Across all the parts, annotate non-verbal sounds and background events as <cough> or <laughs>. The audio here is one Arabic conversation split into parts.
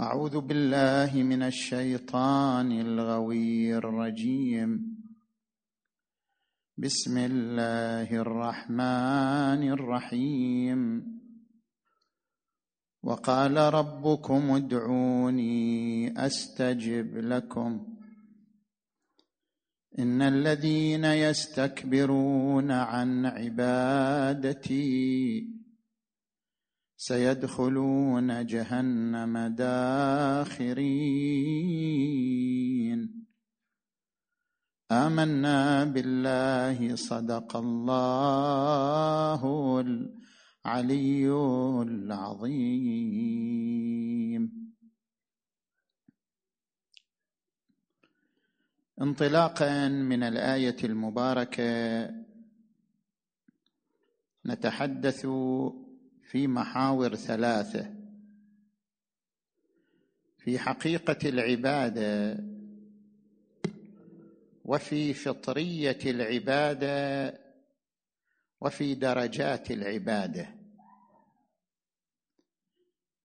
أعوذ بالله من الشيطان الغوي الرجيم. بسم الله الرحمن الرحيم. وقال ربكم ادعوني أستجب لكم. إن الذين يستكبرون عن عبادتي سيدخلون جهنم داخرين. آمنا بالله صدق الله العلي العظيم. انطلاقا من الآية المباركة نتحدث في محاور ثلاثة. في حقيقة العبادة وفي فطرية العبادة وفي درجات العبادة.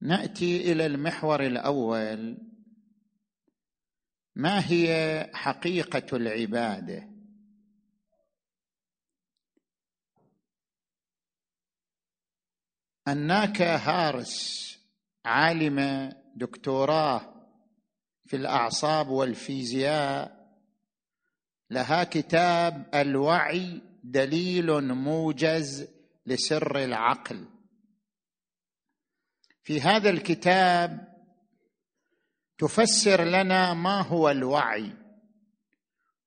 نأتي إلى المحور الأول. ما هي حقيقة العبادة؟ الناكا هارس عالمه دكتوراه في الأعصاب والفيزياء لها كتاب الوعي دليل موجز لسر العقل. في هذا الكتاب تفسر لنا ما هو الوعي.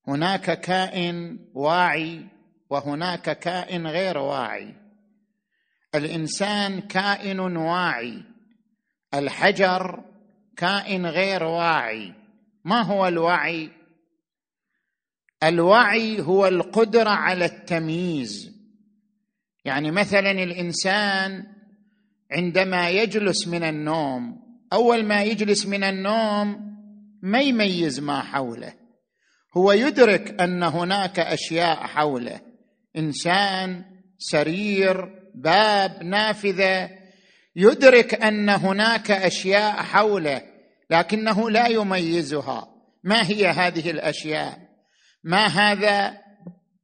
هناك كائن واعي وهناك كائن غير واعي. الإنسان كائن واعي. الحجر كائن غير واعي. ما هو الوعي؟ الوعي هو القدرة على التمييز. يعني مثلا الإنسان عندما يجلس من النوم أول ما يجلس من النوم ما يميز ما حوله. هو يدرك أن هناك أشياء حوله. إنسان سرير باب نافذة. يدرك أن هناك أشياء حوله لكنه لا يميزها. ما هي هذه الأشياء؟ ما هذا؟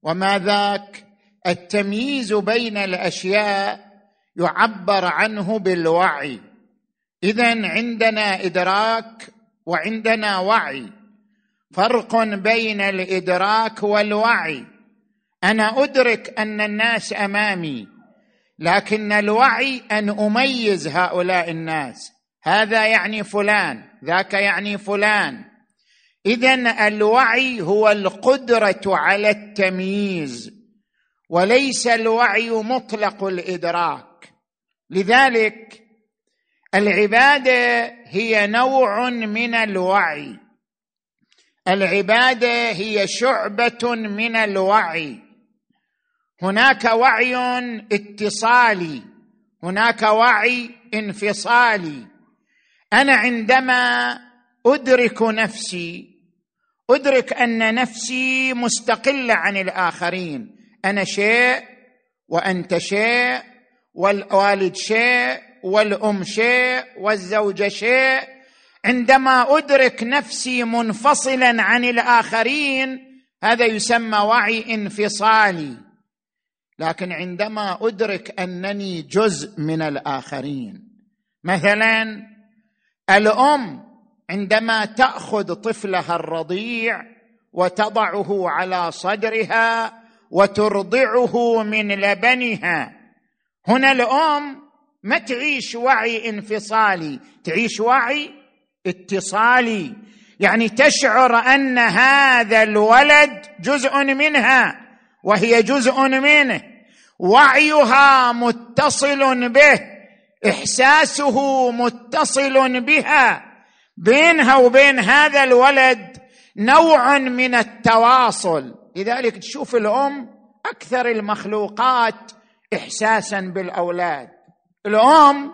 وما ذاك؟ التمييز بين الأشياء يعبر عنه بالوعي. اذا عندنا إدراك وعندنا وعي. فرق بين الإدراك والوعي. أنا أدرك أن الناس أمامي. لكن الوعي أن أميز هؤلاء الناس. هذا يعني فلان ذاك يعني فلان. اذا الوعي هو القدرة على التمييز وليس الوعي مطلق الإدراك. لذلك العبادة هي نوع من الوعي. العبادة هي شعبة من الوعي. هناك وعي اتصالي هناك وعي انفصالي. أنا عندما أدرك نفسي أدرك أن نفسي مستقلة عن الآخرين. أنا شيء وأنت شيء والوالد شيء والأم شيء والزوجة شيء. عندما أدرك نفسي منفصلا عن الآخرين هذا يسمى وعي انفصالي. لكن عندما أدرك أنني جزء من الآخرين مثلا الأم عندما تأخذ طفلها الرضيع وتضعه على صدرها وترضعه من لبنها هنا الأم ما تعيش وعي انفصالي تعيش وعي اتصالي يعني تشعر أن هذا الولد جزء منها وهي جزء منه. وعيها متصل به إحساسه متصل بها. بينها وبين هذا الولد نوع من التواصل. لذلك تشوف الأم أكثر المخلوقات احساسا بالأولاد. الأم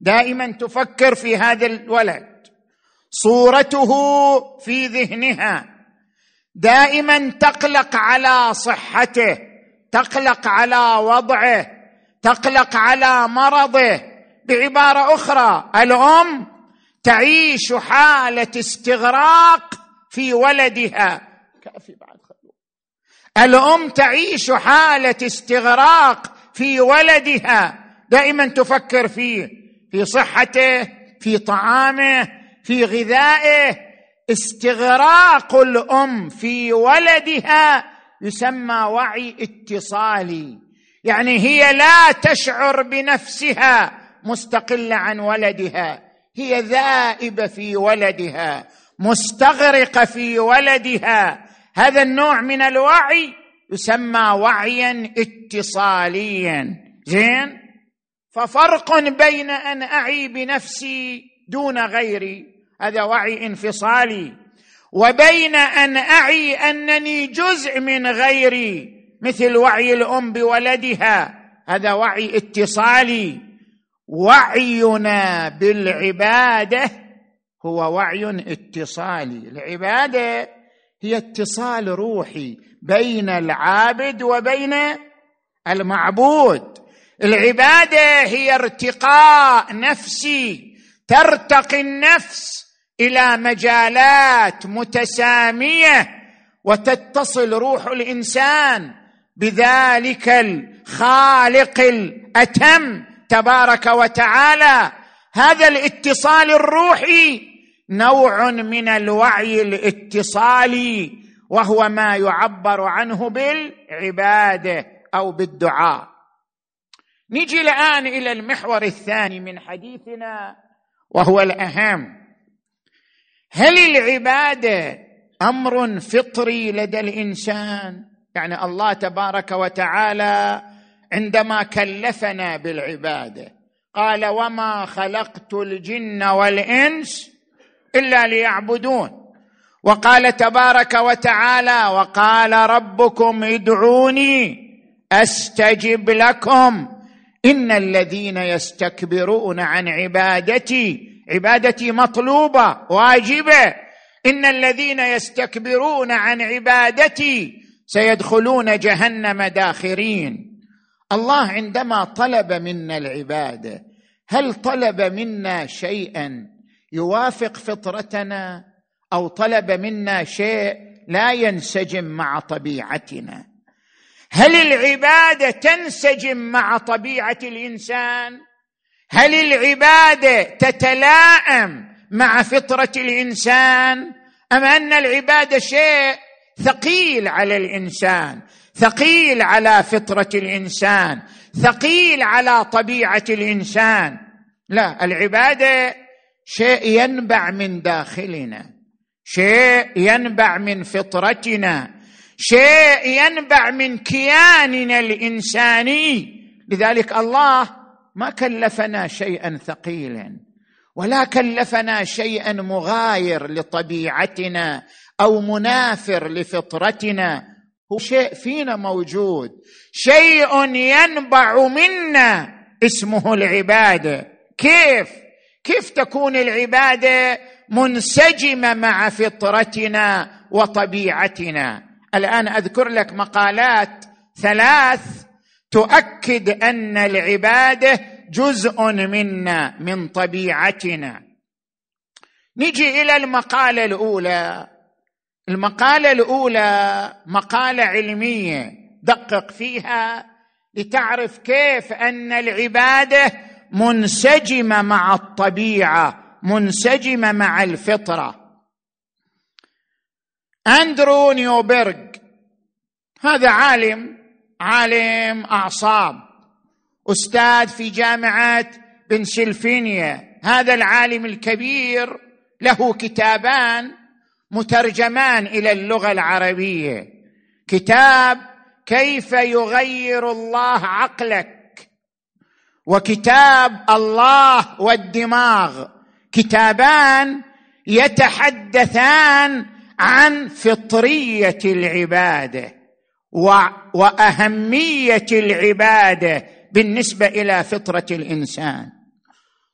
دائما تفكر في هذا الولد. صورته في ذهنها. دائما تقلق على صحته. تقلق على وضعه تقلق على مرضه. بعبارة أخرى الأم تعيش حالة استغراق في ولدها. كافي بعد الأم تعيش حالة استغراق في ولدها. دائما تفكر فيه في صحته في طعامه في غذائه. استغراق الأم في ولدها يسمى وعي اتصالي. يعني هي لا تشعر بنفسها مستقلة عن ولدها. هي ذائبة في ولدها مستغرقة في ولدها. هذا النوع من الوعي يسمى وعيا اتصاليا. زين؟ ففرق بين أن أعي بنفسي دون غيري. هذا وعي انفصالي. وبين أن أعي أنني جزء من غيري مثل وعي الأم بولدها. هذا وعي اتصالي. وعينا بالعبادة هو وعي اتصالي. العبادة هي اتصال روحي بين العابد وبين المعبود. العبادة هي ارتقاء نفسي ترتقي النفس إلى مجالات متسامية وتتصل روح الإنسان بذلك الخالق الأتم تبارك وتعالى. هذا الاتصال الروحي نوع من الوعي الاتصالي وهو ما يعبر عنه بالعبادة أو بالدعاء. نجي الآن إلى المحور الثاني من حديثنا وهو الأهم. هل العبادة أمر فطري لدى الإنسان؟ يعني الله تبارك وتعالى عندما كلفنا بالعبادة قال وما خلقت الجن والإنس إلا ليعبدون. وقال تبارك وتعالى وقال ربكم ادعوني أستجب لكم. إن الذين يستكبرون عن عبادتي عبادتي مطلوبة واجبة. إن الذين يستكبرون عن عبادتي سيدخلون جهنم داخرين. الله عندما طلب منا العبادة هل طلب منا شيئا يوافق فطرتنا؟ أو طلب منا شيء لا ينسجم مع طبيعتنا؟ هل العبادة تنسجم مع طبيعة الإنسان؟ هل العبادة تتلائم مع فطرة الإنسان؟ أم أن العبادة شيء ثقيل على الإنسان ثقيل على فطرة الإنسان ثقيل على طبيعة الإنسان؟ لا العبادة شيء ينبع من داخلنا شيء ينبع من فطرتنا شيء ينبع من كياننا الإنساني. لذلك الله ما كلفنا شيئا ثقيلا ولا كلفنا شيئا مغاير لطبيعتنا أو منافر لفطرتنا. هو شيء فينا موجود. شيء ينبع منا اسمه العبادة. كيف؟ كيف تكون العبادة منسجمة مع فطرتنا وطبيعتنا؟ الآن أذكر لك مقالات ثلاث تؤكد أن العباده جزء منا من طبيعتنا. نجي إلى المقالة الأولى. المقالة الأولى مقالة علمية. دقق فيها لتعرف كيف أن العباده منسجمه مع الطبيعة منسجمه مع الفطرة. أندرو نيوبرغ هذا عالم عالم أعصاب. أستاذ في جامعة بنسلفانيا هذا العالم الكبير له كتابان مترجمان إلى اللغة العربية. كتاب كيف يغير الله عقلك؟ وكتاب الله والدماغ. كتابان يتحدثان عن فطرية العبادة. وأهمية العبادة بالنسبة إلى فطرة الإنسان.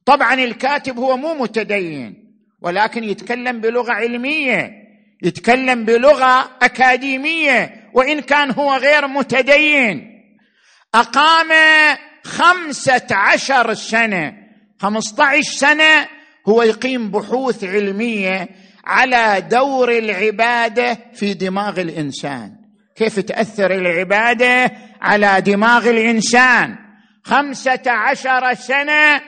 طبعا الكاتب هو مو متدين ولكن يتكلم بلغة علمية يتكلم بلغة أكاديمية وإن كان هو غير متدين. أقام خمسة عشر سنة خمسة عشر سنة هو يقيم بحوث علمية على دور العبادة في دماغ الإنسان. كيف تأثر العبادة على دماغ الإنسان. خمسة عشر سنة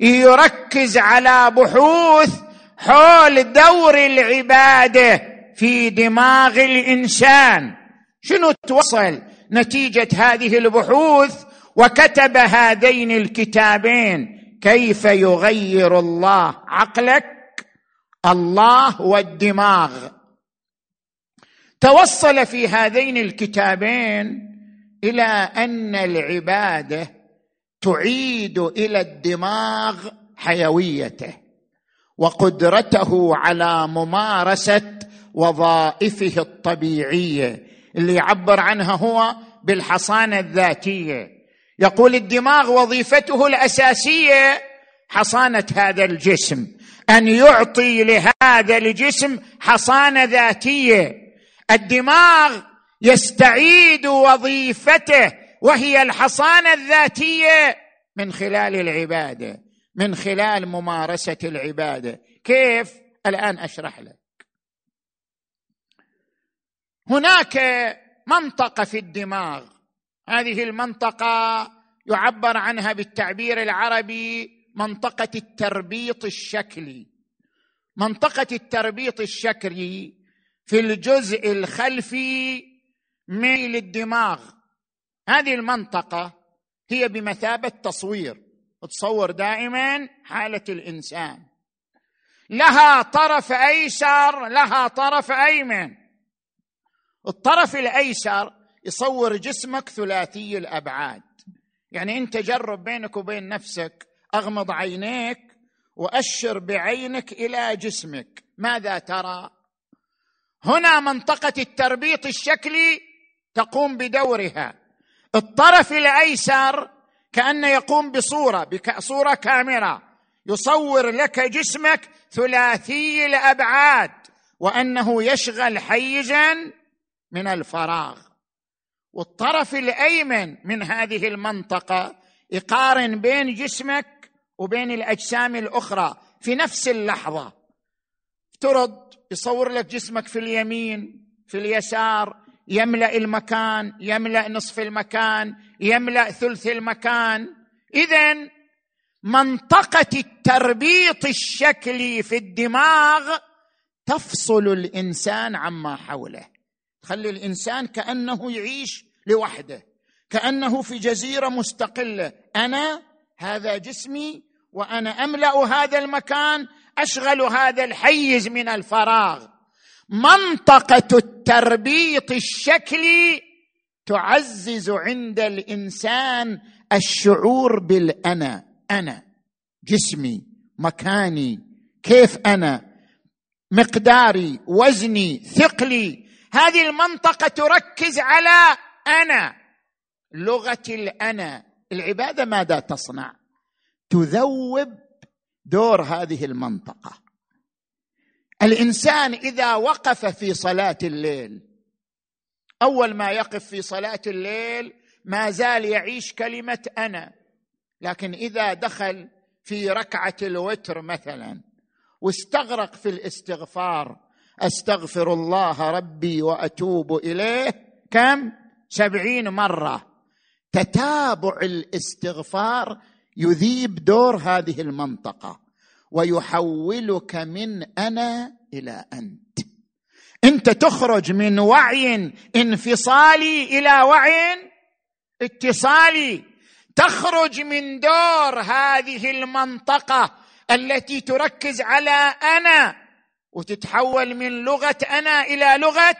يركز على بحوث حول دور العبادة في دماغ الإنسان. شنو توصل نتيجة هذه البحوث؟ وكتب هذين الكتابين كيف يغير الله عقلك الله والدماغ. توصل في هذين الكتابين إلى أن العبادة تعيد إلى الدماغ حيويته وقدرته على ممارسة وظائفه الطبيعية. اللي يعبر عنها هو بالحصانه الذاتية. يقول الدماغ وظيفته الأساسية حصانة هذا الجسم أن يعطي لهذا الجسم حصانة ذاتية. الدماغ يستعيد وظيفته وهي الحصانة الذاتية من خلال العبادة من خلال ممارسة العبادة. كيف؟ الآن أشرح لك. هناك منطقة في الدماغ. هذه المنطقة يعبر عنها بالتعبير العربي منطقة التربيط الشكلي. منطقة التربيط الشكلي في الجزء الخلفي من الدماغ. هذه المنطقة هي بمثابة تصوير. تصور دائما حالة الإنسان. لها طرف أيسر لها طرف أيمن. الطرف الأيسر يصور جسمك ثلاثي الأبعاد. يعني أنت جرب بينك وبين نفسك أغمض عينيك وأشر بعينك إلى جسمك. ماذا ترى؟ هنا منطقة التربيط الشكلي تقوم بدورها. الطرف الأيسر كانه يقوم بصورة بصوره كاميرا. يصور لك جسمك ثلاثي الأبعاد وأنه يشغل حيزا من الفراغ. والطرف الأيمن من هذه المنطقة يقارن بين جسمك وبين الأجسام الأخرى في نفس اللحظة. ترد يصور لك جسمك في اليمين في اليسار يملأ المكان يملأ نصف المكان يملأ ثلث المكان. اذا منطقة التربيط الشكلي في الدماغ تفصل الإنسان عما حوله. تخلي الإنسان كأنه يعيش لوحده كأنه في جزيرة مستقلة. أنا هذا جسمي وأنا أملأ هذا المكان أشغل هذا الحيز من الفراغ. منطقة التربيط الشكلي تعزز عند الإنسان الشعور بالأنا. أنا جسمي مكاني كيف أنا مقداري وزني ثقلي. هذه المنطقة تركز على أنا لغة الأنا. العبادة ماذا تصنع؟ تذوب دور هذه المنطقة. الإنسان إذا وقف في صلاة الليل أول ما يقف في صلاة الليل ما زال يعيش كلمة أنا لكن إذا دخل في ركعة الوتر مثلا واستغرق في الاستغفار أستغفر الله ربي وأتوب إليه كم؟ سبعين مرة. تتابع الاستغفار يذيب دور هذه المنطقة ويحولك من أنا إلى أنت. أنت تخرج من وعي انفصالي إلى وعي اتصالي. تخرج من دور هذه المنطقة التي تركز على أنا وتتحول من لغة أنا إلى لغة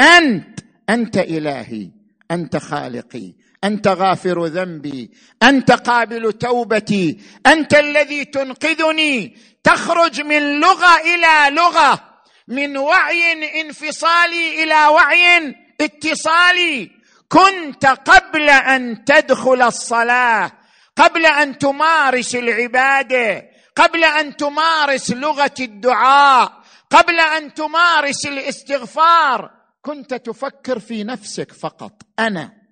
أنت. أنت إلهي أنت خالقي أنت غافر ذنبي أنت قابل توبتي أنت الذي تنقذني. تخرج من لغة إلى لغة من وعي انفصالي إلى وعي اتصالي. كنت قبل أن تدخل الصلاة قبل أن تمارس العبادة قبل أن تمارس لغة الدعاء قبل أن تمارس الاستغفار. كنت تفكر في نفسك فقط أنا.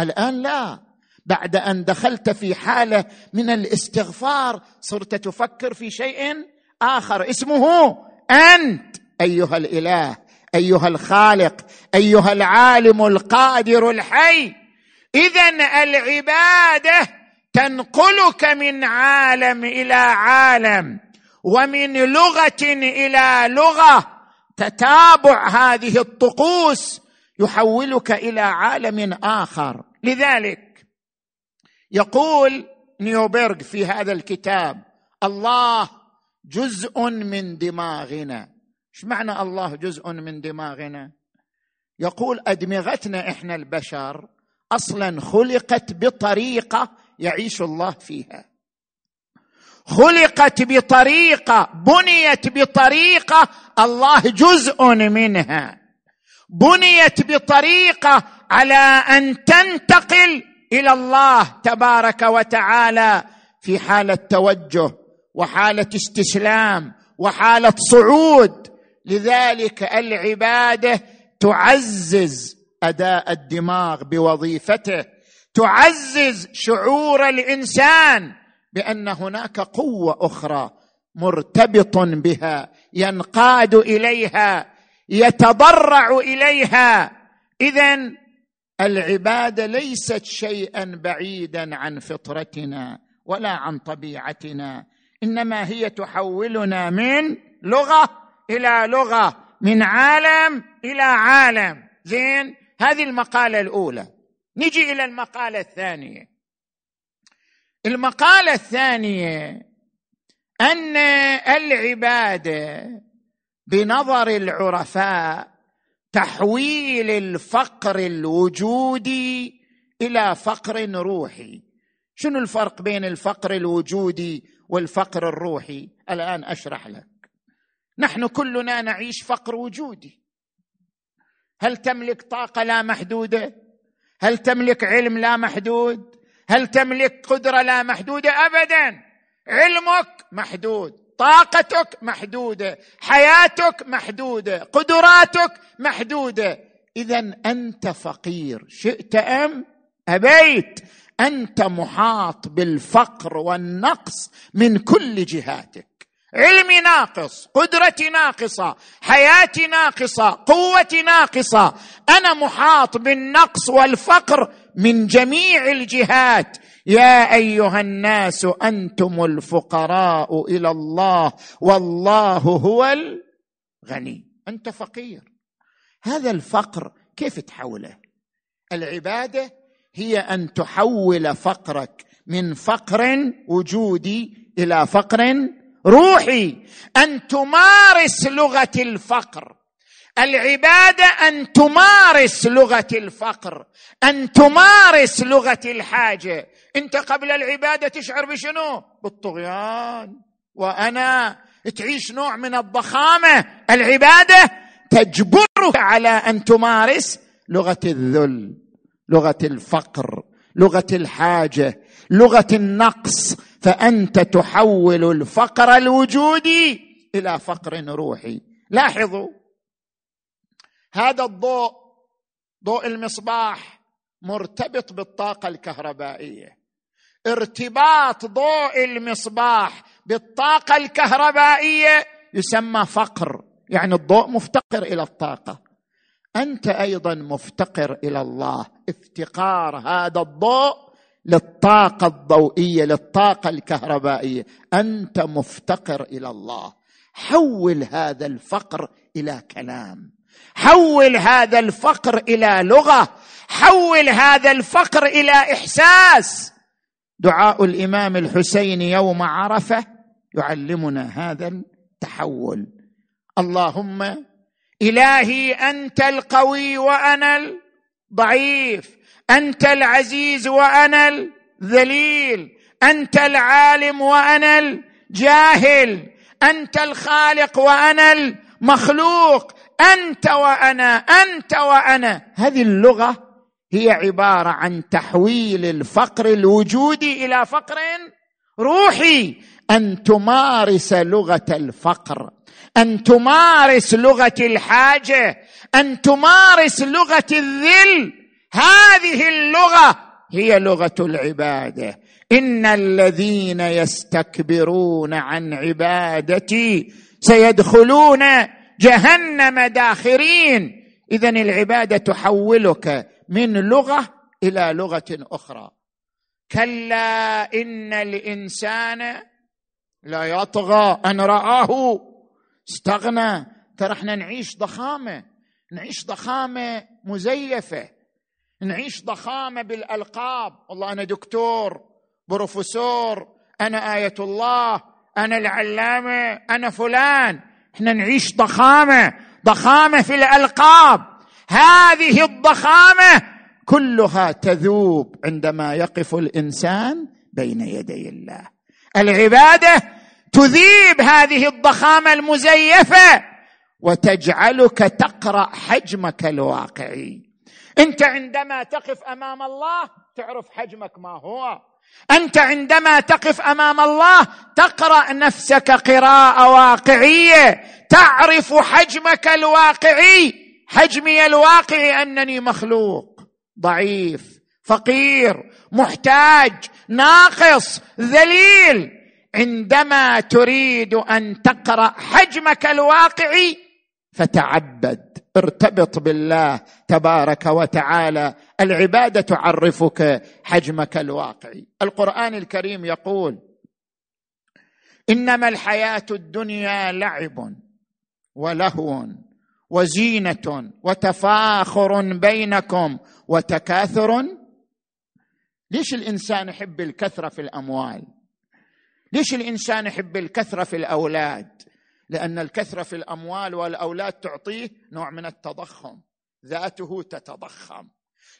الآن لا. بعد أن دخلت في حالة من الاستغفار صرت تفكر في شيء آخر اسمه أنت أيها الإله أيها الخالق أيها العالم القادر الحي. اذا العبادة تنقلك من عالم إلى عالم ومن لغة إلى لغة تتابع هذه الطقوس يحولك إلى عالم آخر. لذلك يقول نيوبرغ في هذا الكتاب الله جزء من دماغنا. إيش معنى الله جزء من دماغنا؟ يقول أدمغتنا إحنا البشر أصلا خلقت بطريقة يعيش الله فيها. خلقت بطريقة بنيت بطريقة الله جزء منها. بنيت بطريقة على أن تنتقل إلى الله تبارك وتعالى في حالة توجه وحالة استسلام وحالة صعود. لذلك العبادة تعزز أداء الدماغ بوظيفته تعزز شعور الإنسان بأن هناك قوة أخرى مرتبط بها ينقاد إليها يتضرع إليها. اذا العبادة ليست شيئا بعيدا عن فطرتنا ولا عن طبيعتنا إنما هي تحولنا من لغة إلى لغة من عالم إلى عالم. زين؟ هذه المقالة الأولى. نجي إلى المقالة الثانية. المقالة الثانية أن العبادة بنظر العرفاء تحويل الفقر الوجودي إلى فقر روحي. شنو الفرق بين الفقر الوجودي والفقر الروحي؟ الآن أشرح لك. نحن كلنا نعيش فقر وجودي. هل تملك طاقة لا محدودة؟ هل تملك علم لا محدود؟ هل تملك قدرة لا محدودة؟ ابدا. علمك محدود. طاقتك محدودة حياتك محدودة قدراتك محدودة. اذا أنت فقير. شئت أم أبيت. أنت محاط بالفقر والنقص من كل جهاتك. علمي ناقص قدرتي ناقصة حياتي ناقصة قوتي ناقصة. أنا محاط بالنقص والفقر من جميع الجهات. يا أيها الناس أنتم الفقراء إلى الله والله هو الغني. أنت فقير. هذا الفقر كيف تحوله؟ العبادة هي أن تحول فقرك من فقر وجودي إلى فقر روحي. أن تمارس لغة الفقر. العبادة أن تمارس لغة الفقر أن تمارس لغة الحاجة. أنت قبل العبادة تشعر بشنو؟ بالطغيان. وأنا تعيش نوع من الضخامة. العبادة تجبرك على أن تمارس لغة الذل لغة الفقر لغة الحاجة لغة النقص. فأنت تحول الفقر الوجودي إلى فقر روحي. لاحظوا هذا الضوء ضوء المصباح مرتبط بالطاقة الكهربائية. ارتباط ضوء المصباح بالطاقة الكهربائية يسمى فقر يعني الضوء مفتقر إلى الطاقة. أنت أيضا مفتقر إلى الله. افتقار هذا الضوء للطاقة الضوئية للطاقة الكهربائية. أنت مفتقر إلى الله. حول هذا الفقر إلى كلام. حول هذا الفقر إلى لغة حول هذا الفقر إلى إحساس. دعاء الإمام الحسين يوم عرفة يعلمنا هذا التحول. اللهم إلهي أنت القوي وأنا الضعيف أنت العزيز وأنا الذليل أنت العالم وأنا الجاهل أنت الخالق وأنا المخلوق أنت وأنا أنت وأنا. هذه اللغة هي عبارة عن تحويل الفقر الوجودي إلى فقر روحي. أن تمارس لغة الفقر أن تمارس لغة الحاجة أن تمارس لغة الذل. هذه اللغة هي لغة العبادة. إن الذين يستكبرون عن عبادتي سيدخلون جهنم داخرين. اذا العبادة تحولك من لغة إلى لغة أخرى. كلا إن الإنسان لا يطغى أن رآه. استغنى. ترى إحنا نعيش ضخامة. نعيش ضخامة مزيفة. نعيش ضخامة بالألقاب. والله أنا دكتور بروفيسور أنا آية الله أنا العلامة أنا فلان. إحنا نعيش ضخامة ضخامة في الألقاب. هذه الضخامة كلها تذوب عندما يقف الإنسان بين يدي الله. العبادة تذيب هذه الضخامة المزيفة وتجعلك تقرأ حجمك الواقعي. أنت عندما تقف أمام الله تعرف حجمك ما هو. أنت عندما تقف أمام الله تقرأ نفسك قراءة واقعية. تعرف حجمك الواقعي. حجمي الواقعي أنني مخلوق ضعيف فقير محتاج ناقص ذليل. عندما تريد أن تقرأ حجمك الواقعي فتعبد ارتبط بالله تبارك وتعالى. العبادة تعرفك حجمك الواقعي القرآن الكريم يقول إنما الحياة الدنيا لعب ولهو وزينة وتفاخر بينكم وتكاثر. ليش الإنسان يحب الكثرة في الأموال؟ ليش الإنسان يحب الكثرة في الأولاد؟ لأن الكثرة في الأموال والأولاد تعطيه نوع من التضخم ذاته تتضخم.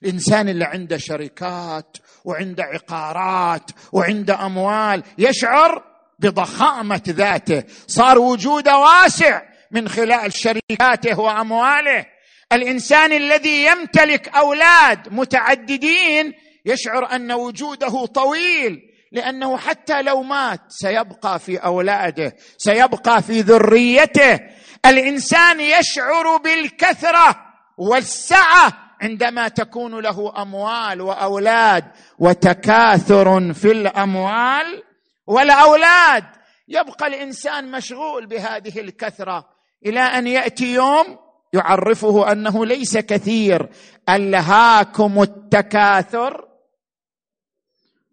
الانسان اللي عنده شركات وعنده عقارات وعنده أموال يشعر بضخامة ذاته. صار وجوده واسع من خلال شركاته وأمواله. الإنسان الذي يمتلك أولاد متعددين يشعر أن وجوده طويل لأنه حتى لو مات سيبقى في أولاده سيبقى في ذريته. الإنسان يشعر بالكثرة والسعة عندما تكون له أموال وأولاد وتكاثر في الأموال والأولاد يبقى الإنسان مشغول بهذه الكثرة إلى أن يأتي يوم يعرفه أنه ليس كثير ألهاكم التكاثر؟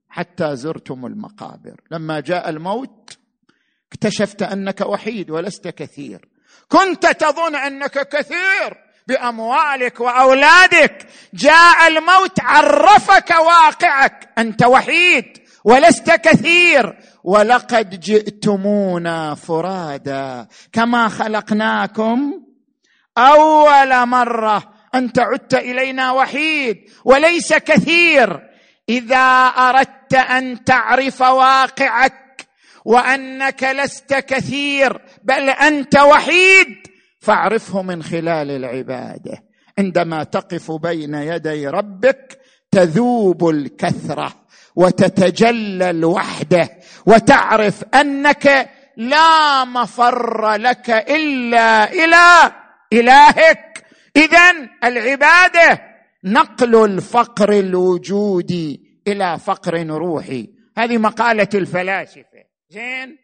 حتى زرتم المقابر. لما جاء الموت اكتشفت أنك وحيد ولست كثير. كنت تظن أنك كثير. بأموالك وأولادك. جاء الموت عرفك واقعك. أنت وحيد ولست كثير. ولقد جئتمونا فرادا كما خلقناكم. أول مرة انت عدت إلينا وحيد وليس كثير. إذا أردت أن تعرف واقعك وأنك لست كثير بل أنت وحيد. فاعرفه من خلال العبادة. عندما تقف بين يدي ربك تذوب الكثرة وتتجلى الوحدة وتعرف أنك لا مفر لك إلا إلى إلهك. اذا العبادة نقل الفقر الوجودي إلى فقر روحي. هذه مقالة الفلاسفة. زين؟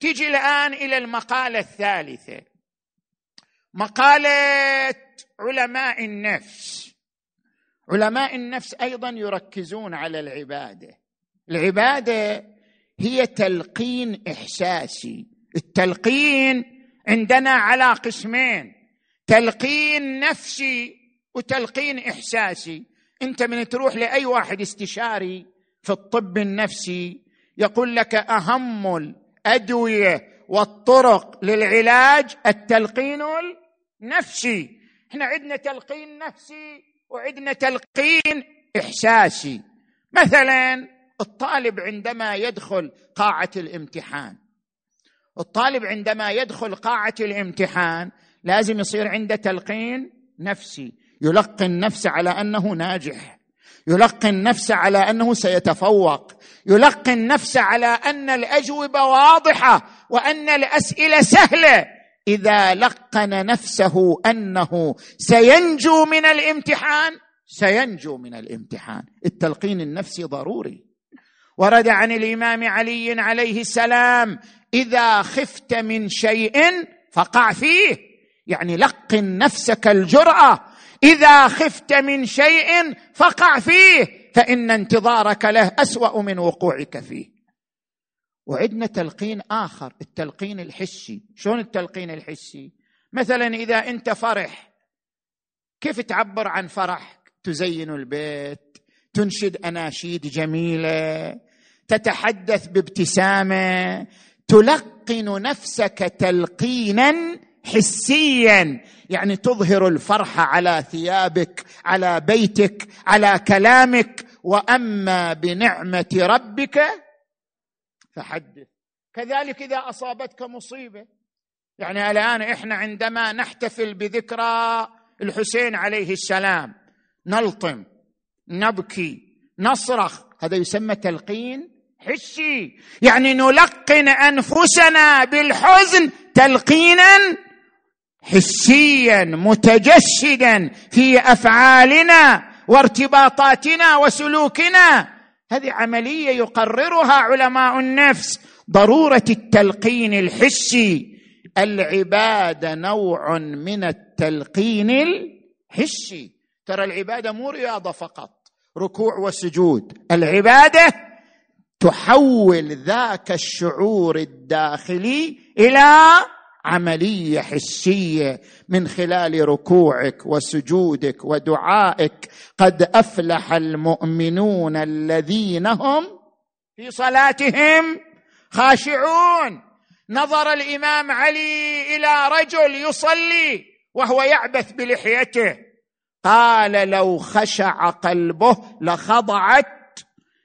تيجي الآن إلى المقالة الثالثة. مقالة علماء النفس. علماء النفس أيضا يركزون على العبادة. العبادة هي تلقين إحساسي. التلقين عندنا على قسمين. تلقين نفسي وتلقين إحساسي. أنت من تروح لأي واحد استشاري في الطب النفسي يقول لك أهم الأدوية والطرق للعلاج التلقين النفسي. إحنا عندنا تلقين نفسي وعندنا تلقين إحساسي. مثلا الطالب عندما يدخل قاعة الامتحان الطالب عندما يدخل قاعة الامتحان لازم يصير عنده تلقين نفسي. يلقن نفسه على أنه ناجح يلقن نفسه على أنه سيتفوق يلقن نفسه على أن الأجوبة واضحة. وأن الأسئلة سهلة. إذا لقن نفسه أنه سينجو من الامتحان سينجو من الامتحان. التلقين النفسي ضروري. ورد عن الإمام علي عليه السلام إذا خفت من شيء فقع فيه. يعني لقن نفسك الجرأة. إذا خفت من شيء فقع فيه فإن انتظارك له أسوأ من وقوعك فيه. وعندنا تلقين آخر التلقين الحسي. شلون التلقين الحسي؟ مثلا إذا أنت فرح كيف تعبر عن فرح تزين البيت تنشد أناشيد جميلة تتحدث بابتسامة تلقن نفسك تلقينا حسيا. يعني تظهر الفرحه على ثيابك على بيتك على كلامك. وأما بنعمة ربك فحدث كذلك إذا أصابتك مصيبة. يعني الآن إحنا عندما نحتفل بذكرى الحسين عليه السلام نلطم نبكي نصرخ هذا يسمى تلقين حسي. يعني نلقن أنفسنا بالحزن تلقينا حسيا متجسدا في أفعالنا وارتباطاتنا وسلوكنا. هذه عملية يقررها علماء النفس. ضرورة التلقين الحسي. العباده نوع من التلقين الحسي. ترى العباده مو رياضة فقط ركوع وسجود. العبادة تحول ذاك الشعور الداخلي إلى عملية حسية من خلال ركوعك وسجودك ودعائك. قد أفلح المؤمنون الذين هم في صلاتهم خاشعون. نظر الإمام علي إلى رجل يصلي وهو يعبث بلحيته. قال لو خشع قلبه لخضعت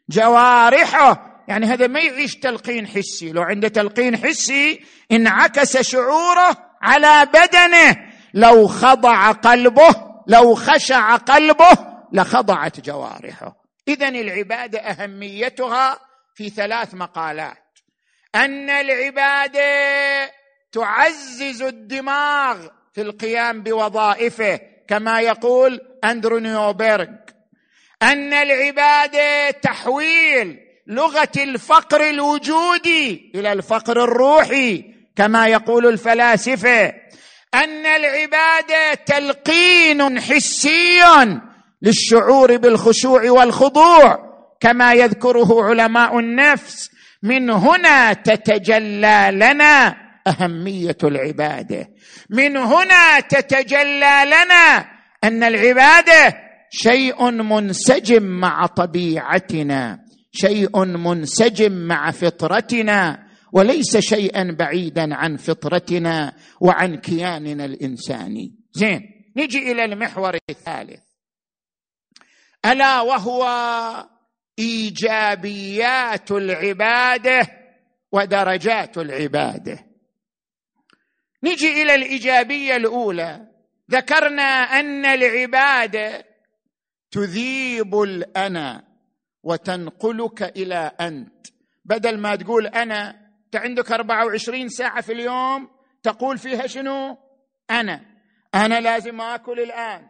جوارحه. يعني هذا ما يعيش تلقين حسي. لو عنده تلقين حسي انعكس شعوره على بدنه. لو خضع قلبه لو خشع قلبه لخضعت جوارحه. اذا العبادة أهميتها في ثلاث مقالات. أن العبادة تعزز الدماغ في القيام بوظائفه كما يقول أندرو نيوبرغ أن العبادة تحويل لغة الفقر الوجودي إلى الفقر الروحي كما يقول الفلاسفة. أن العبادة تلقين حسي للشعور بالخشوع والخضوع كما يذكره علماء النفس من هنا تتجلى لنا أهمية العبادة. من هنا تتجلى لنا أن العبادة شيء منسجم مع طبيعتنا شيء منسجم مع فطرتنا وليس شيئا بعيدا عن فطرتنا وعن كياننا الإنساني. زين نجي إلى المحور الثالث. ألا وهو إيجابيات العبادة ودرجات العبادة. نجي إلى الإيجابية الأولى. ذكرنا أن العبادة تذيب الأنا وتنقلك إلى أنت. بدل ما تقول أنا أنت عندك 24 ساعة في اليوم تقول فيها شنو؟ أنا. أنا لازم آكل الآن.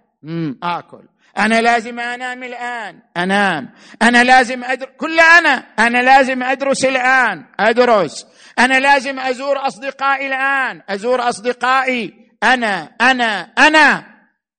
آكل. أنا لازم أنام الآن. أنام. أنا لازم أدر... كل أنا. أنا لازم أدرس الآن. أدرس. أنا لازم أزور أصدقائي الآن. أزور أصدقائي. أنا. أنا. أنا.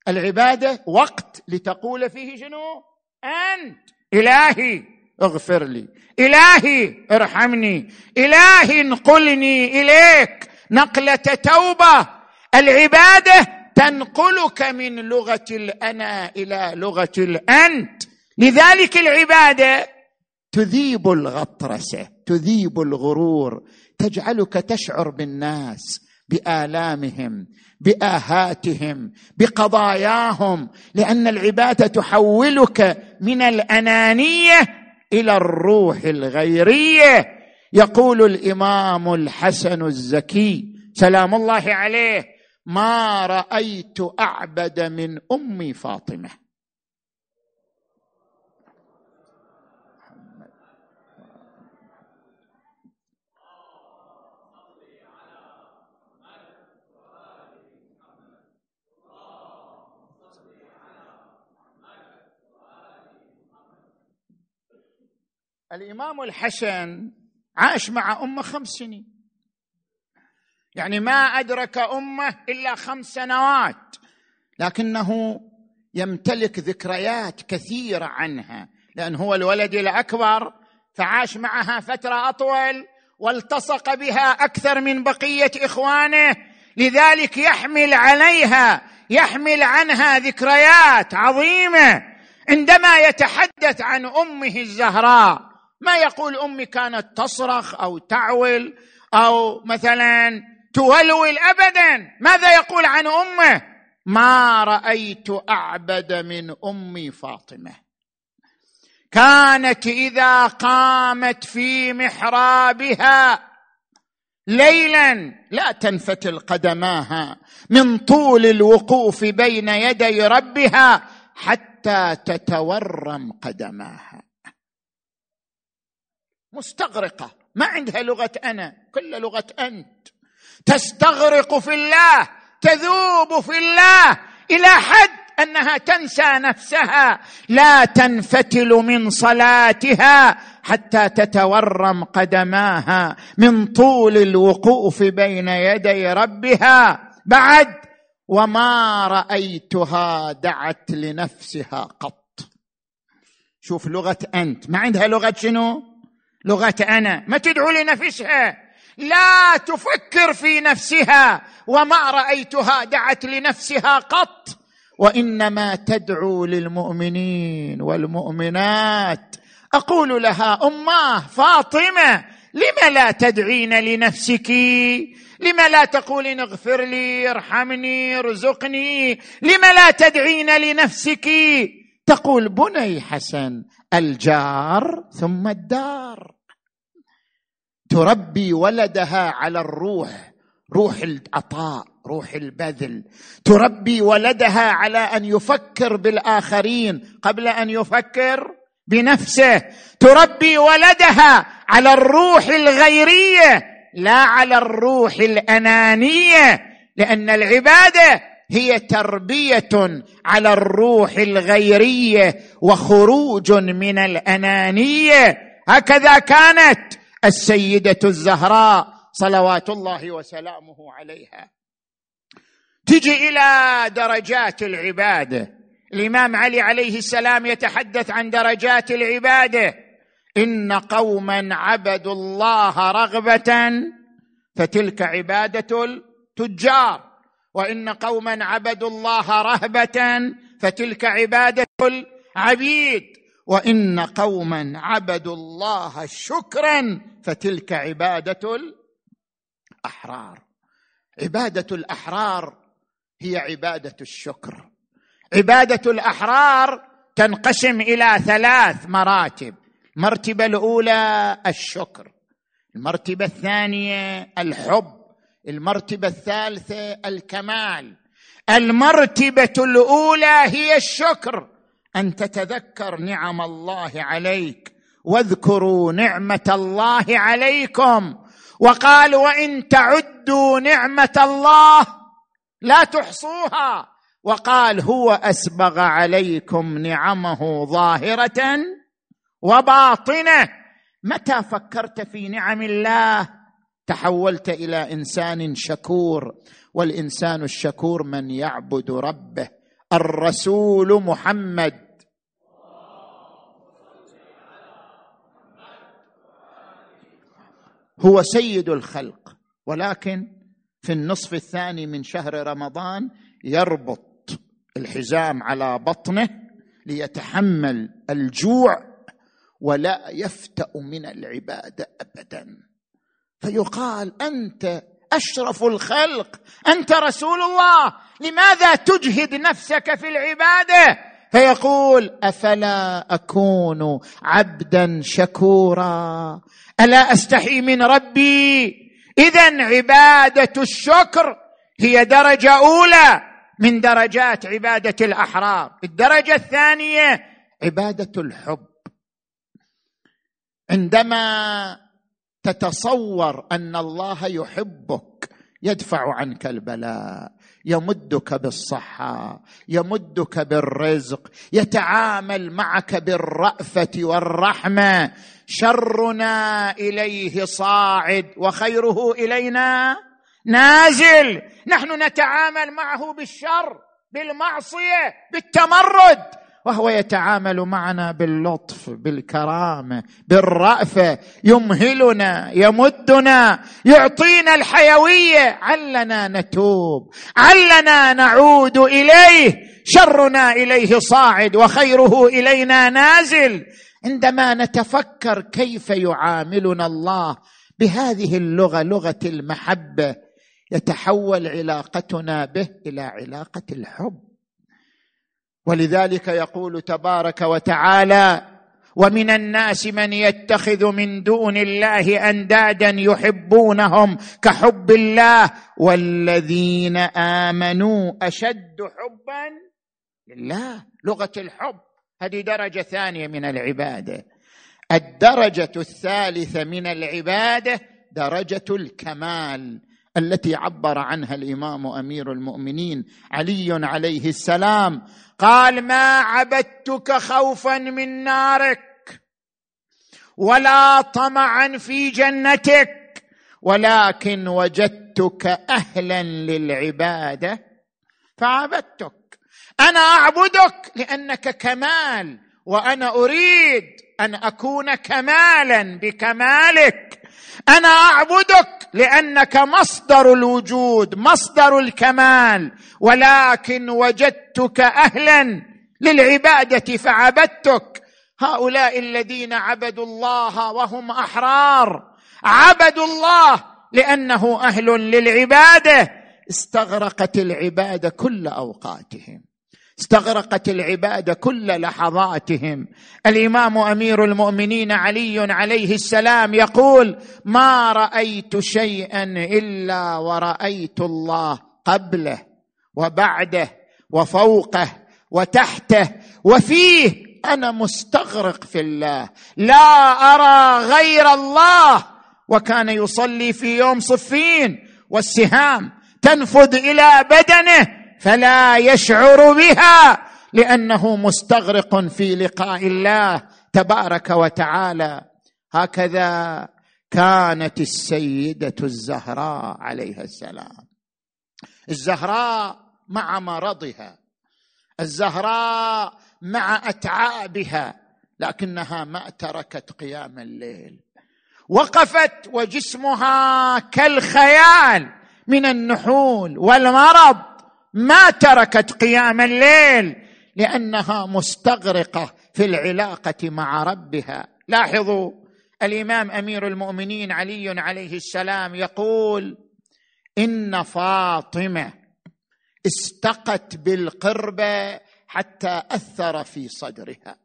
العبادة وقت لتقول فيه شنو؟ أنت. إلهي اغفر لي. إلهي ارحمني. إلهي انقلني إليك. نقلة توبة. العبادة تنقلك من لغة الأنا إلى لغة الأنت. لذلك العبادة تذيب الغطرسه تذيب الغرور تجعلك تشعر بالناس بآلامهم بآهاتهم بقضاياهم لأن العبادة تحولك من الأنانية إلى الروح الغيرية. يقول الإمام الحسن الزكي سلام الله عليه. ما رأيت أعبد من امي فاطمة. الإمام الحسن عاش مع امه خمس سنين. يعني ما أدرك أمه إلا خمس سنوات. لكنه يمتلك ذكريات كثيرة عنها لأن هو الولد الأكبر فعاش معها فترة أطول والتصق بها أكثر من بقية إخوانه لذلك يحمل عليها يحمل عنها ذكريات عظيمة. عندما يتحدث عن أمه الزهراء ما يقول أمي كانت تصرخ أو تعول أو مثلا تولول ابدا ماذا يقول عن أمه؟ ما رأيت أعبد من امي فاطمة. كانت إذا قامت في محرابها ليلا لا تنفتل قدماها من طول الوقوف بين يدي ربها حتى تتورم قدماها. مستغرقة. ما عندها لغة أنا كل لغة أنت. تستغرق في الله تذوب في الله إلى حد أنها تنسى نفسها لا تنفتل من صلاتها حتى تتورم قدماها من طول الوقوف بين يدي ربها. بعد وما رأيتها دعت لنفسها قط. شوف لغة أنت. ما عندها لغة شنو؟ لغة أنا. ما تدعو لنفسها. لا تفكر في نفسها وما رأيتها دعت لنفسها قط. وإنما تدعو للمؤمنين والمؤمنات. أقول لها اماه فاطمة لم لا تدعين لنفسك؟ لم لا تقولين اغفر لي ارحمني ارزقني؟ لم لا تدعين لنفسك؟ تقول بني حسن الجار ثم الدار. تربي ولدها على الروح روح العطاء روح البذل. تربي ولدها على أن يفكر بالآخرين قبل أن يفكر بنفسه. تربي ولدها على الروح الغيرية لا على الروح الأنانية لأن العبادة هي تربية على الروح الغيرية وخروج من الأنانية. هكذا كانت السيدة الزهراء صلوات الله وسلامه عليها. تجي إلى درجات العباده الإمام علي عليه السلام يتحدث عن درجات العباده إن قوما عبدوا الله رغبة فتلك عبادة التجار. وإن قوما عبدوا الله رهبة فتلك عبادة العبيد. وإن قوما عبدوا الله شكرا فتلك عبادة الأحرار. عبادة الأحرار هي عبادة الشكر. عبادة الأحرار تنقسم إلى ثلاث مراتب. المرتبة الأولى الشكر المرتبة الثانية الحب المرتبة الثالثة الكمال. المرتبة الأولى هي الشكر. أن تتذكر نعم الله عليك. واذكروا نعمة الله عليكم. وقال وإن تعدوا نعمة الله لا تحصوها. وقال هو أسبغ عليكم نعمه ظاهرة وباطنة. متى فكرت في نعم الله؟ تحولت إلى إنسان شكور. والإنسان الشكور من يعبد ربه الرسول محمد. هو سيد الخلق. ولكن في النصف الثاني من شهر رمضان يربط الحزام على بطنه ليتحمل الجوع ولا يفتأ من العبادة ابدا. فيقال أنت أشرف الخلق أنت رسول الله لماذا تجهد نفسك في العبادة؟ فيقول أفلا أكون عبدا شكورا. ألا أستحي من ربي؟ اذا عبادة الشكر هي درجة أولى من درجات عبادة الأحرار. الدرجة الثانية عبادة الحب. عندما تتصور أن الله يحبك يدفع عنك البلاء. يمدك بالصحة يمدك بالرزق يتعامل معك بالرأفة والرحمة. شرنا إليه صاعد وخيره إلينا نازل. نحن نتعامل معه بالشر بالمعصية بالتمرد. وهو يتعامل معنا باللطف بالكرامه بالرافه يمهلنا يمدنا يعطينا الحيوية. علنا نتوب علنا نعود إليه. شرنا إليه صاعد وخيره إلينا نازل. عندما نتفكر كيف يعاملنا الله بهذه اللغة لغة المحبة يتحول علاقتنا به إلى علاقة الحب. ولذلك يقول تبارك وتعالى ومن الناس من يتخذ من دون الله أندادا يحبونهم كحب الله والذين آمنوا أشد حبا لله. لغة الحب هذه درجة ثانية من العبادة. الدرجة الثالثة من العبادة درجة الكمال التي عبر عنها الإمام أمير المؤمنين علي عليه السلام. قال ما عبدتك خوفا من نارك ولا طمعا في جنتك ولكن وجدتك أهلا للعبادة. فعبدتك. أنا أعبدك لأنك كمال وأنا أريد أن أكون كمالا بكمالك. أنا أعبدك لأنك مصدر الوجود مصدر الكمال ولكن وجدتك أهلا للعبادة فعبدتك. هؤلاء الذين عبدوا الله وهم أحرار. عبدوا الله لأنه أهل للعبادة. استغرقت العبادة كل أوقاتهم. استغرقت العباده كل لحظاتهم. الإمام أمير المؤمنين علي عليه السلام يقول ما رأيت شيئا إلا ورأيت الله قبله وبعده وفوقه وتحته وفيه أنا مستغرق في الله لا أرى غير الله. وكان يصلي في يوم صفين والسهام تنفذ إلى بدنه. فلا يشعر بها لأنه مستغرق في لقاء الله تبارك وتعالى. هكذا كانت السيدة الزهراء عليها السلام. الزهراء مع مرضها. الزهراء مع أتعابها. لكنها ما تركت قيام الليل. وقفت وجسمها كالخيال من النحول والمرض. ما تركت قيام الليل لأنها مستغرقة في العلاقة مع ربها. لاحظوا الإمام أمير المؤمنين علي عليه السلام يقول إن فاطمة استقت بالقربه حتى أثر في صدرها.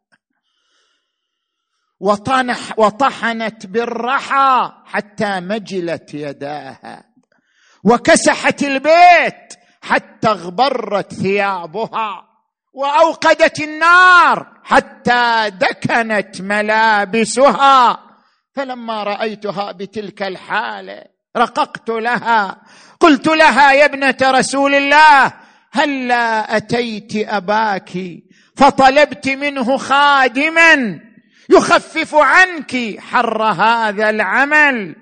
وطنح وطحنت بالرحى حتى مجلت يداها. وكسحت البيت حتى اغبرت ثيابها وأوقدت النار حتى دكنت ملابسها. فلما رأيتها بتلك الحالة رققت لها. قلت لها يا ابنة رسول الله هلا أتيت أباك فطلبت منه خادما يخفف عنك حر هذا العمل؟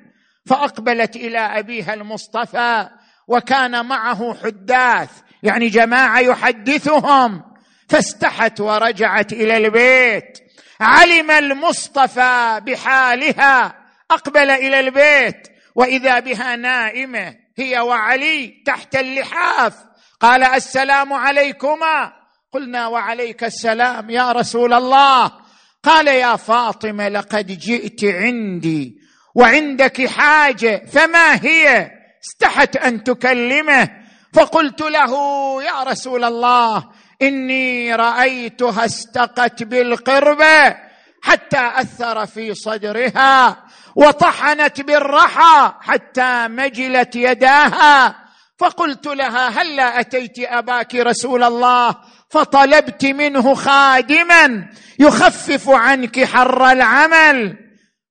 فأقبلت إلى أبيها المصطفى وكان معه حداث يعني جماعة يحدثهم. فاستحت ورجعت إلى البيت. علم المصطفى بحالها. أقبل إلى البيت. وإذا بها نائمة هي وعلي تحت اللحاف. قال السلام عليكما. قلنا وعليك السلام يا رسول الله. قال يا فاطمة لقد جئت عندي. وعندك حاجة فما هي؟ استحت أن تكلمه. فقلت له يا رسول الله إني رأيتها استقت بالقربه حتى أثر في صدرها وطحنت بالرحى حتى مجلت يداها. فقلت لها هلا أتيت أباك رسول الله؟ فطلبت منه خادما يخفف عنك حر العمل.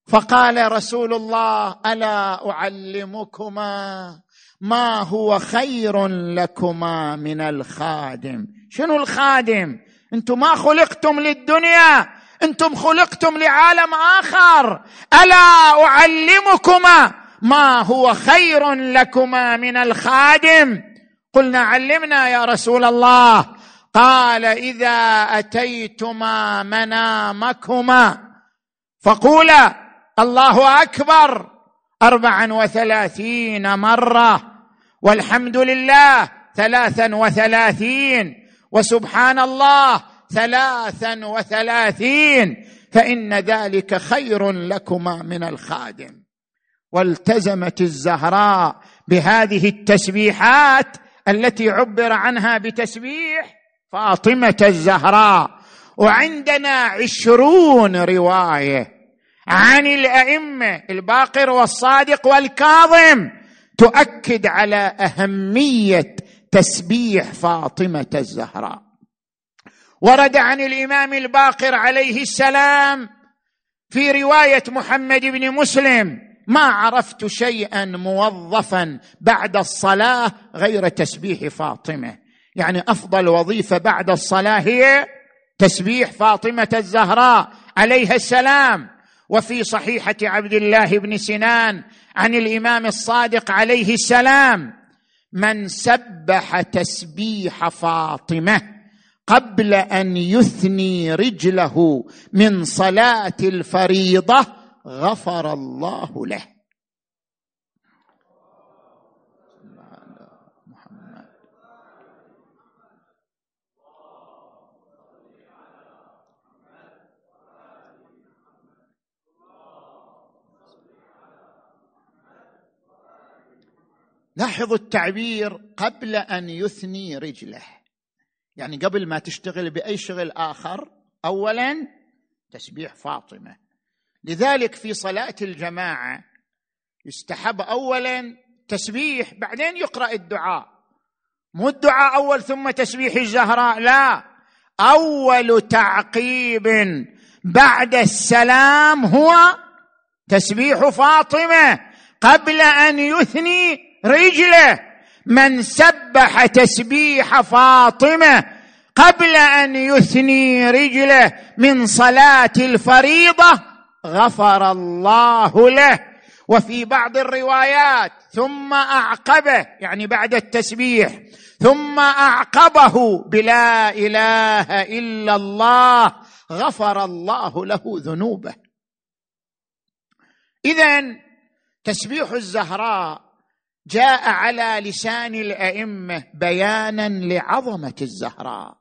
فقال رسول الله ألا أعلمكما ما هو خير لكما من الخادم؟ شنو الخادم؟ أنتم ما خلقتم للدنيا أنتم خلقتم لعالم آخر. ألا أعلمكما ما هو خير لكما من الخادم؟ قلنا علمنا يا رسول الله. قال إذا أتيتما منامكما. فقولا الله أكبر. اربعا وثلاثين مرة. والحمد لله ثلاثا وثلاثين. وسبحان الله ثلاثا وثلاثين. فإن ذلك خير لكما من الخادم. والتزمت الزهراء بهذه التسبيحات التي عبر عنها بتسبيح فاطمة الزهراء. وعندنا عشرون رواية. عن الأئمة الباقر والصادق والكاظم تؤكد على أهمية تسبيح فاطمة الزهراء. ورد عن الإمام الباقر عليه السلام في رواية محمد بن مسلم ما عرفت شيئا موظفا بعد الصلاة غير تسبيح فاطمة. يعني أفضل وظيفة بعد الصلاة هي تسبيح فاطمة الزهراء عليها السلام. وفي صحيحة عبد الله بن سنان عن الإمام الصادق عليه السلام من سبح تسبيح فاطمة قبل أن يثني رجله من صلاة الفريضة غفر الله له. لاحظوا التعبير قبل أن يثني رجله. يعني قبل ما تشتغل بأي شغل آخر اولا تسبيح فاطمة. لذلك في صلاة الجماعة يستحب اولا تسبيح بعدين يقرأ الدعاء. مو الدعاء أول ثم تسبيح الزهراء لا. أول تعقيب بعد السلام هو تسبيح فاطمة قبل أن يثني رجله من سبح تسبيح فاطمة قبل أن يثني رجله من صلاة الفريضة غفر الله له. وفي بعض الروايات ثم أعقبه يعني بعد التسبيح ثم أعقبه بلا إله إلا الله غفر الله له ذنوبه. اذا تسبيح الزهراء جاء على لسان الأئمة بيانا لعظمة الزهراء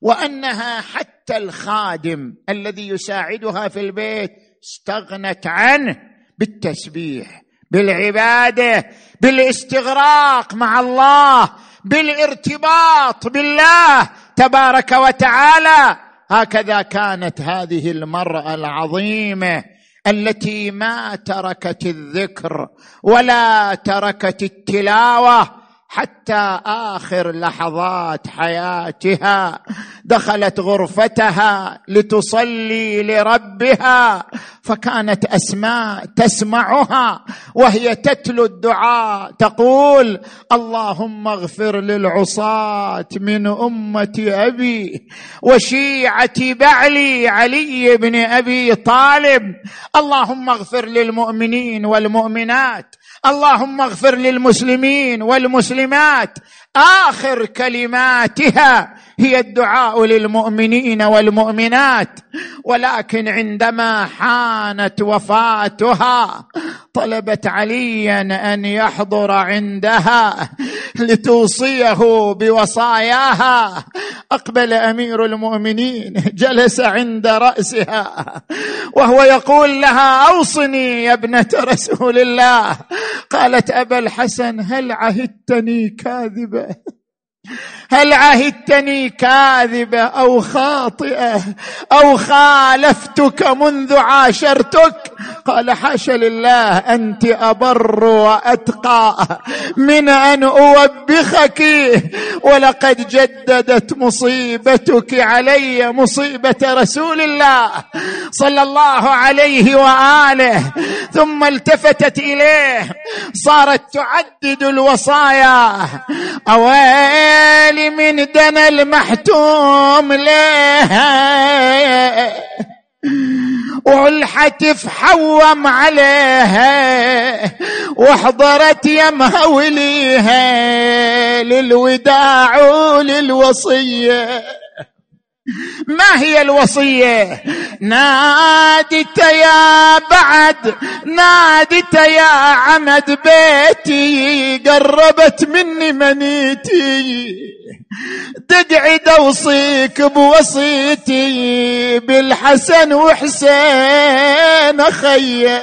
وأنها حتى الخادم الذي يساعدها في البيت استغنت عنه بالتسبيح بالعبادة بالاستغراق مع الله بالارتباط بالله تبارك وتعالى. هكذا كانت هذه المرأة العظيمة التي ما تركت الذكر ولا تركت التلاوة حتى آخر لحظات حياتها دخلت غرفتها لتصلي لربها فكانت أسماء تسمعها وهي تتلو الدعاء تقول اللهم اغفر للعصاة من أمة أبي وشيعة بعلي علي بن أبي طالب اللهم اغفر للمؤمنين والمؤمنات اللهم اغفر للمسلمين والمسلمات آخر كلماتها هي الدعاء للمؤمنين والمؤمنات. ولكن عندما حانت وفاتها طلبت عليا أن يحضر عندها لتوصيه بوصاياها. أقبل أمير المؤمنين جلس عند رأسها وهو يقول لها أوصني يا ابنة رسول الله. قالت أبا الحسن هل عهدتني كاذبه <laughs> هل عهدتني كاذبة أو خاطئة أو خالفتك منذ عاشرتك؟ قال حاشا لله أنت أبر وأتقى من أن أوبخك ولقد جددت مصيبتك علي مصيبة رسول الله صلى الله عليه وآله. ثم التفتت إليه صارت تعدد الوصايا. أويل من دنا المحتوم لها. والحتف حوم عليها وحضرت يمها وليها للوداع وللوصية. ما هي الوصية؟ نادت يا بعد نادت يا عمد بيتي قربت مني منيتي. تقعد اوصيك بوصيتي بالحسن وحسين أخي.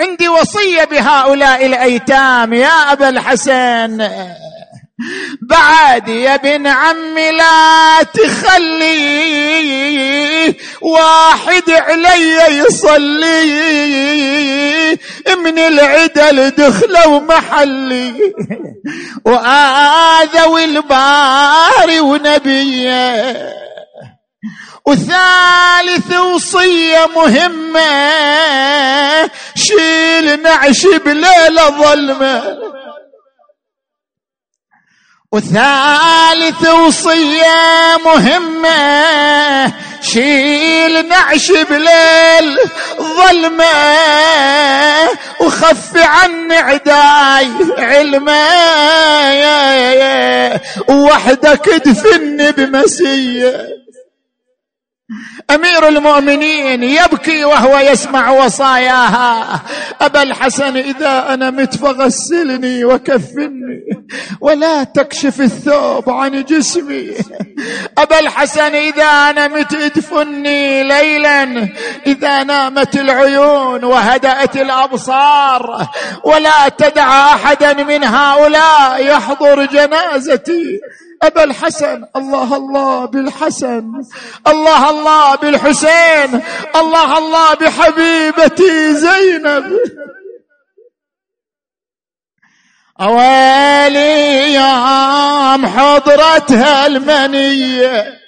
عندي وصية بهؤلاء الأيتام يا أبا الحسن. بعد يا ابن عمي لا تخلي واحد علي يصلي من العدل دخلوا محلي. وآذوا الباري ونبيه. وثالث وصية مهمة شيل نعش بليلة ظلمة. وثالث وصية مهمة شيل نعش بليل ظلمة وخف عن عداي علمة. وحدك ادفني بمسية. أمير المؤمنين يبكي وهو يسمع وصاياها. أبا الحسن إذا أنا مت فغسلني وكفني. ولا تكشف الثوب عن جسمي. أبا الحسن إذا أنا مت ادفني ليلا. إذا نامت العيون وهدأت الأبصار. ولا تدع احدا من هؤلاء يحضر جنازتي. أبا الحسن الله الله بالحسن. الله الله بالحسين. الله الله بحبيبتي زينب. أويلي يوم حضرتها المنية.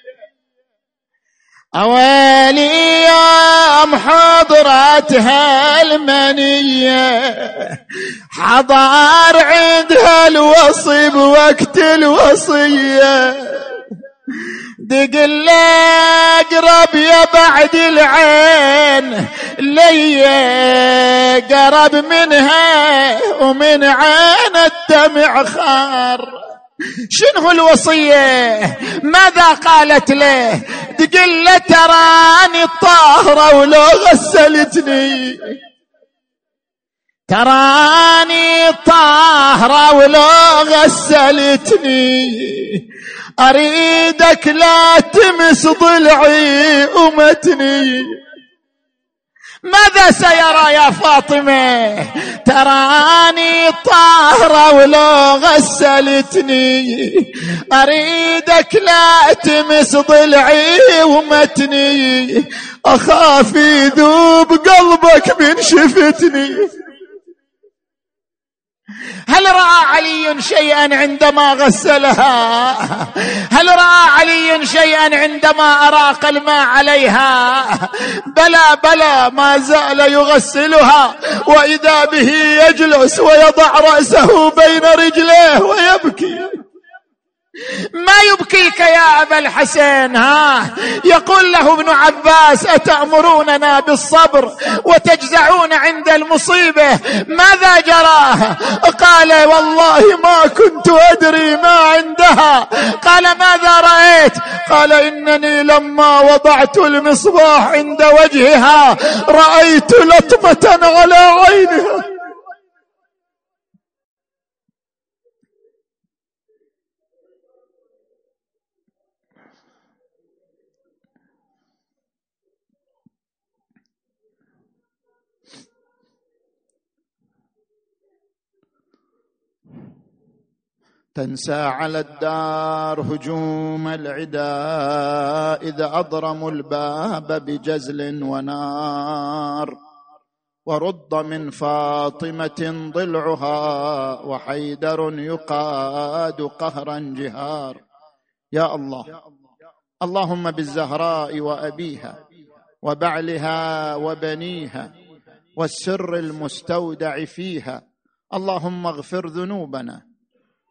أويلي يوم حضرتها المنية. حضار عندها الوصي بوقت الوصية. دق قرب يا بعد العين لي قرب منها ومن عين الدمع خار. شنو الوصية؟ ماذا قالت له؟ تقول له تراني الطاهرة ولو غسلتني. تراني طاهرة ولو غسلتني. أريدك لا تمس ضلعي ومتني ماذا سيرى يا فاطمة؟ تراني طاهرة ولو غسلتني أريدك لا تمس ضلعي ومتني أخاف يذوب قلبك من شفتني. هل رأى علي شيئا عندما غسلها؟ هل رأى علي شيئا عندما أراق الماء عليها؟ بلى بلى ما زال يغسلها وإذا به يجلس ويضع رأسه بين رجليه ويبكي. ما يبكيك يا أبا الحسين ها؟ يقول له ابن عباس أتأمروننا بالصبر وتجزعون عند المصيبة؟ ماذا جرى؟ قال والله ما كنت أدري ما عندها. قال ماذا رأيت؟ قال إنني لما وضعت المصباح عند وجهها رأيت لطمة على عينها. تنسى على الدار هجوم العدا اذا أضرموا الباب بجزل ونار ورد من فاطمة ضلعها وحيدر يقاد قهرا جهار. يا الله اللهم بالزهراء وأبيها وبعلها وبنيها والسر المستودع فيها. اللهم اغفر ذنوبنا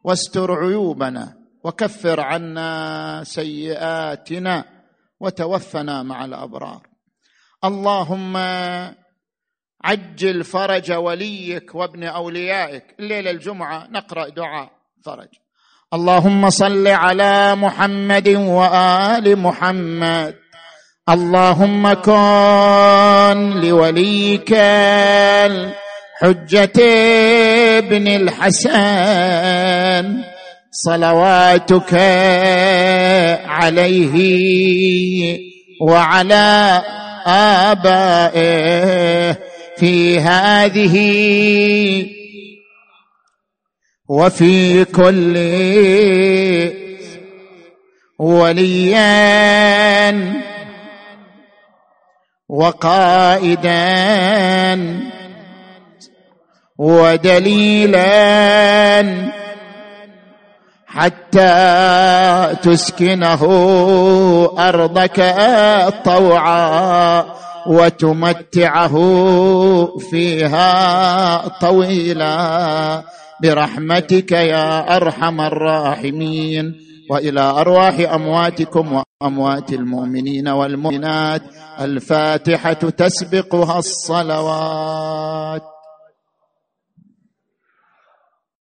واستر عيوبنا وكفر عنا سيئاتنا وتوفنا مع الأبرار. اللهم عجل فرج وليك وابن أوليائك. الليلة الجمعة نقرأ دعاء فرج. اللهم صل على محمد وآل محمد. اللهم كن لوليك الحجه ابن الحسن صلواتك عليه وعلى آبائه في هذه وفي كل وليا وقائدا ودليلا حتى تسكنه أرضك طوعا وتمتعه فيها طويلا. برحمتك يا أرحم الراحمين. وإلى أرواح أمواتكم وأموات المؤمنين والمؤمنات الفاتحة تسبقها الصلوات.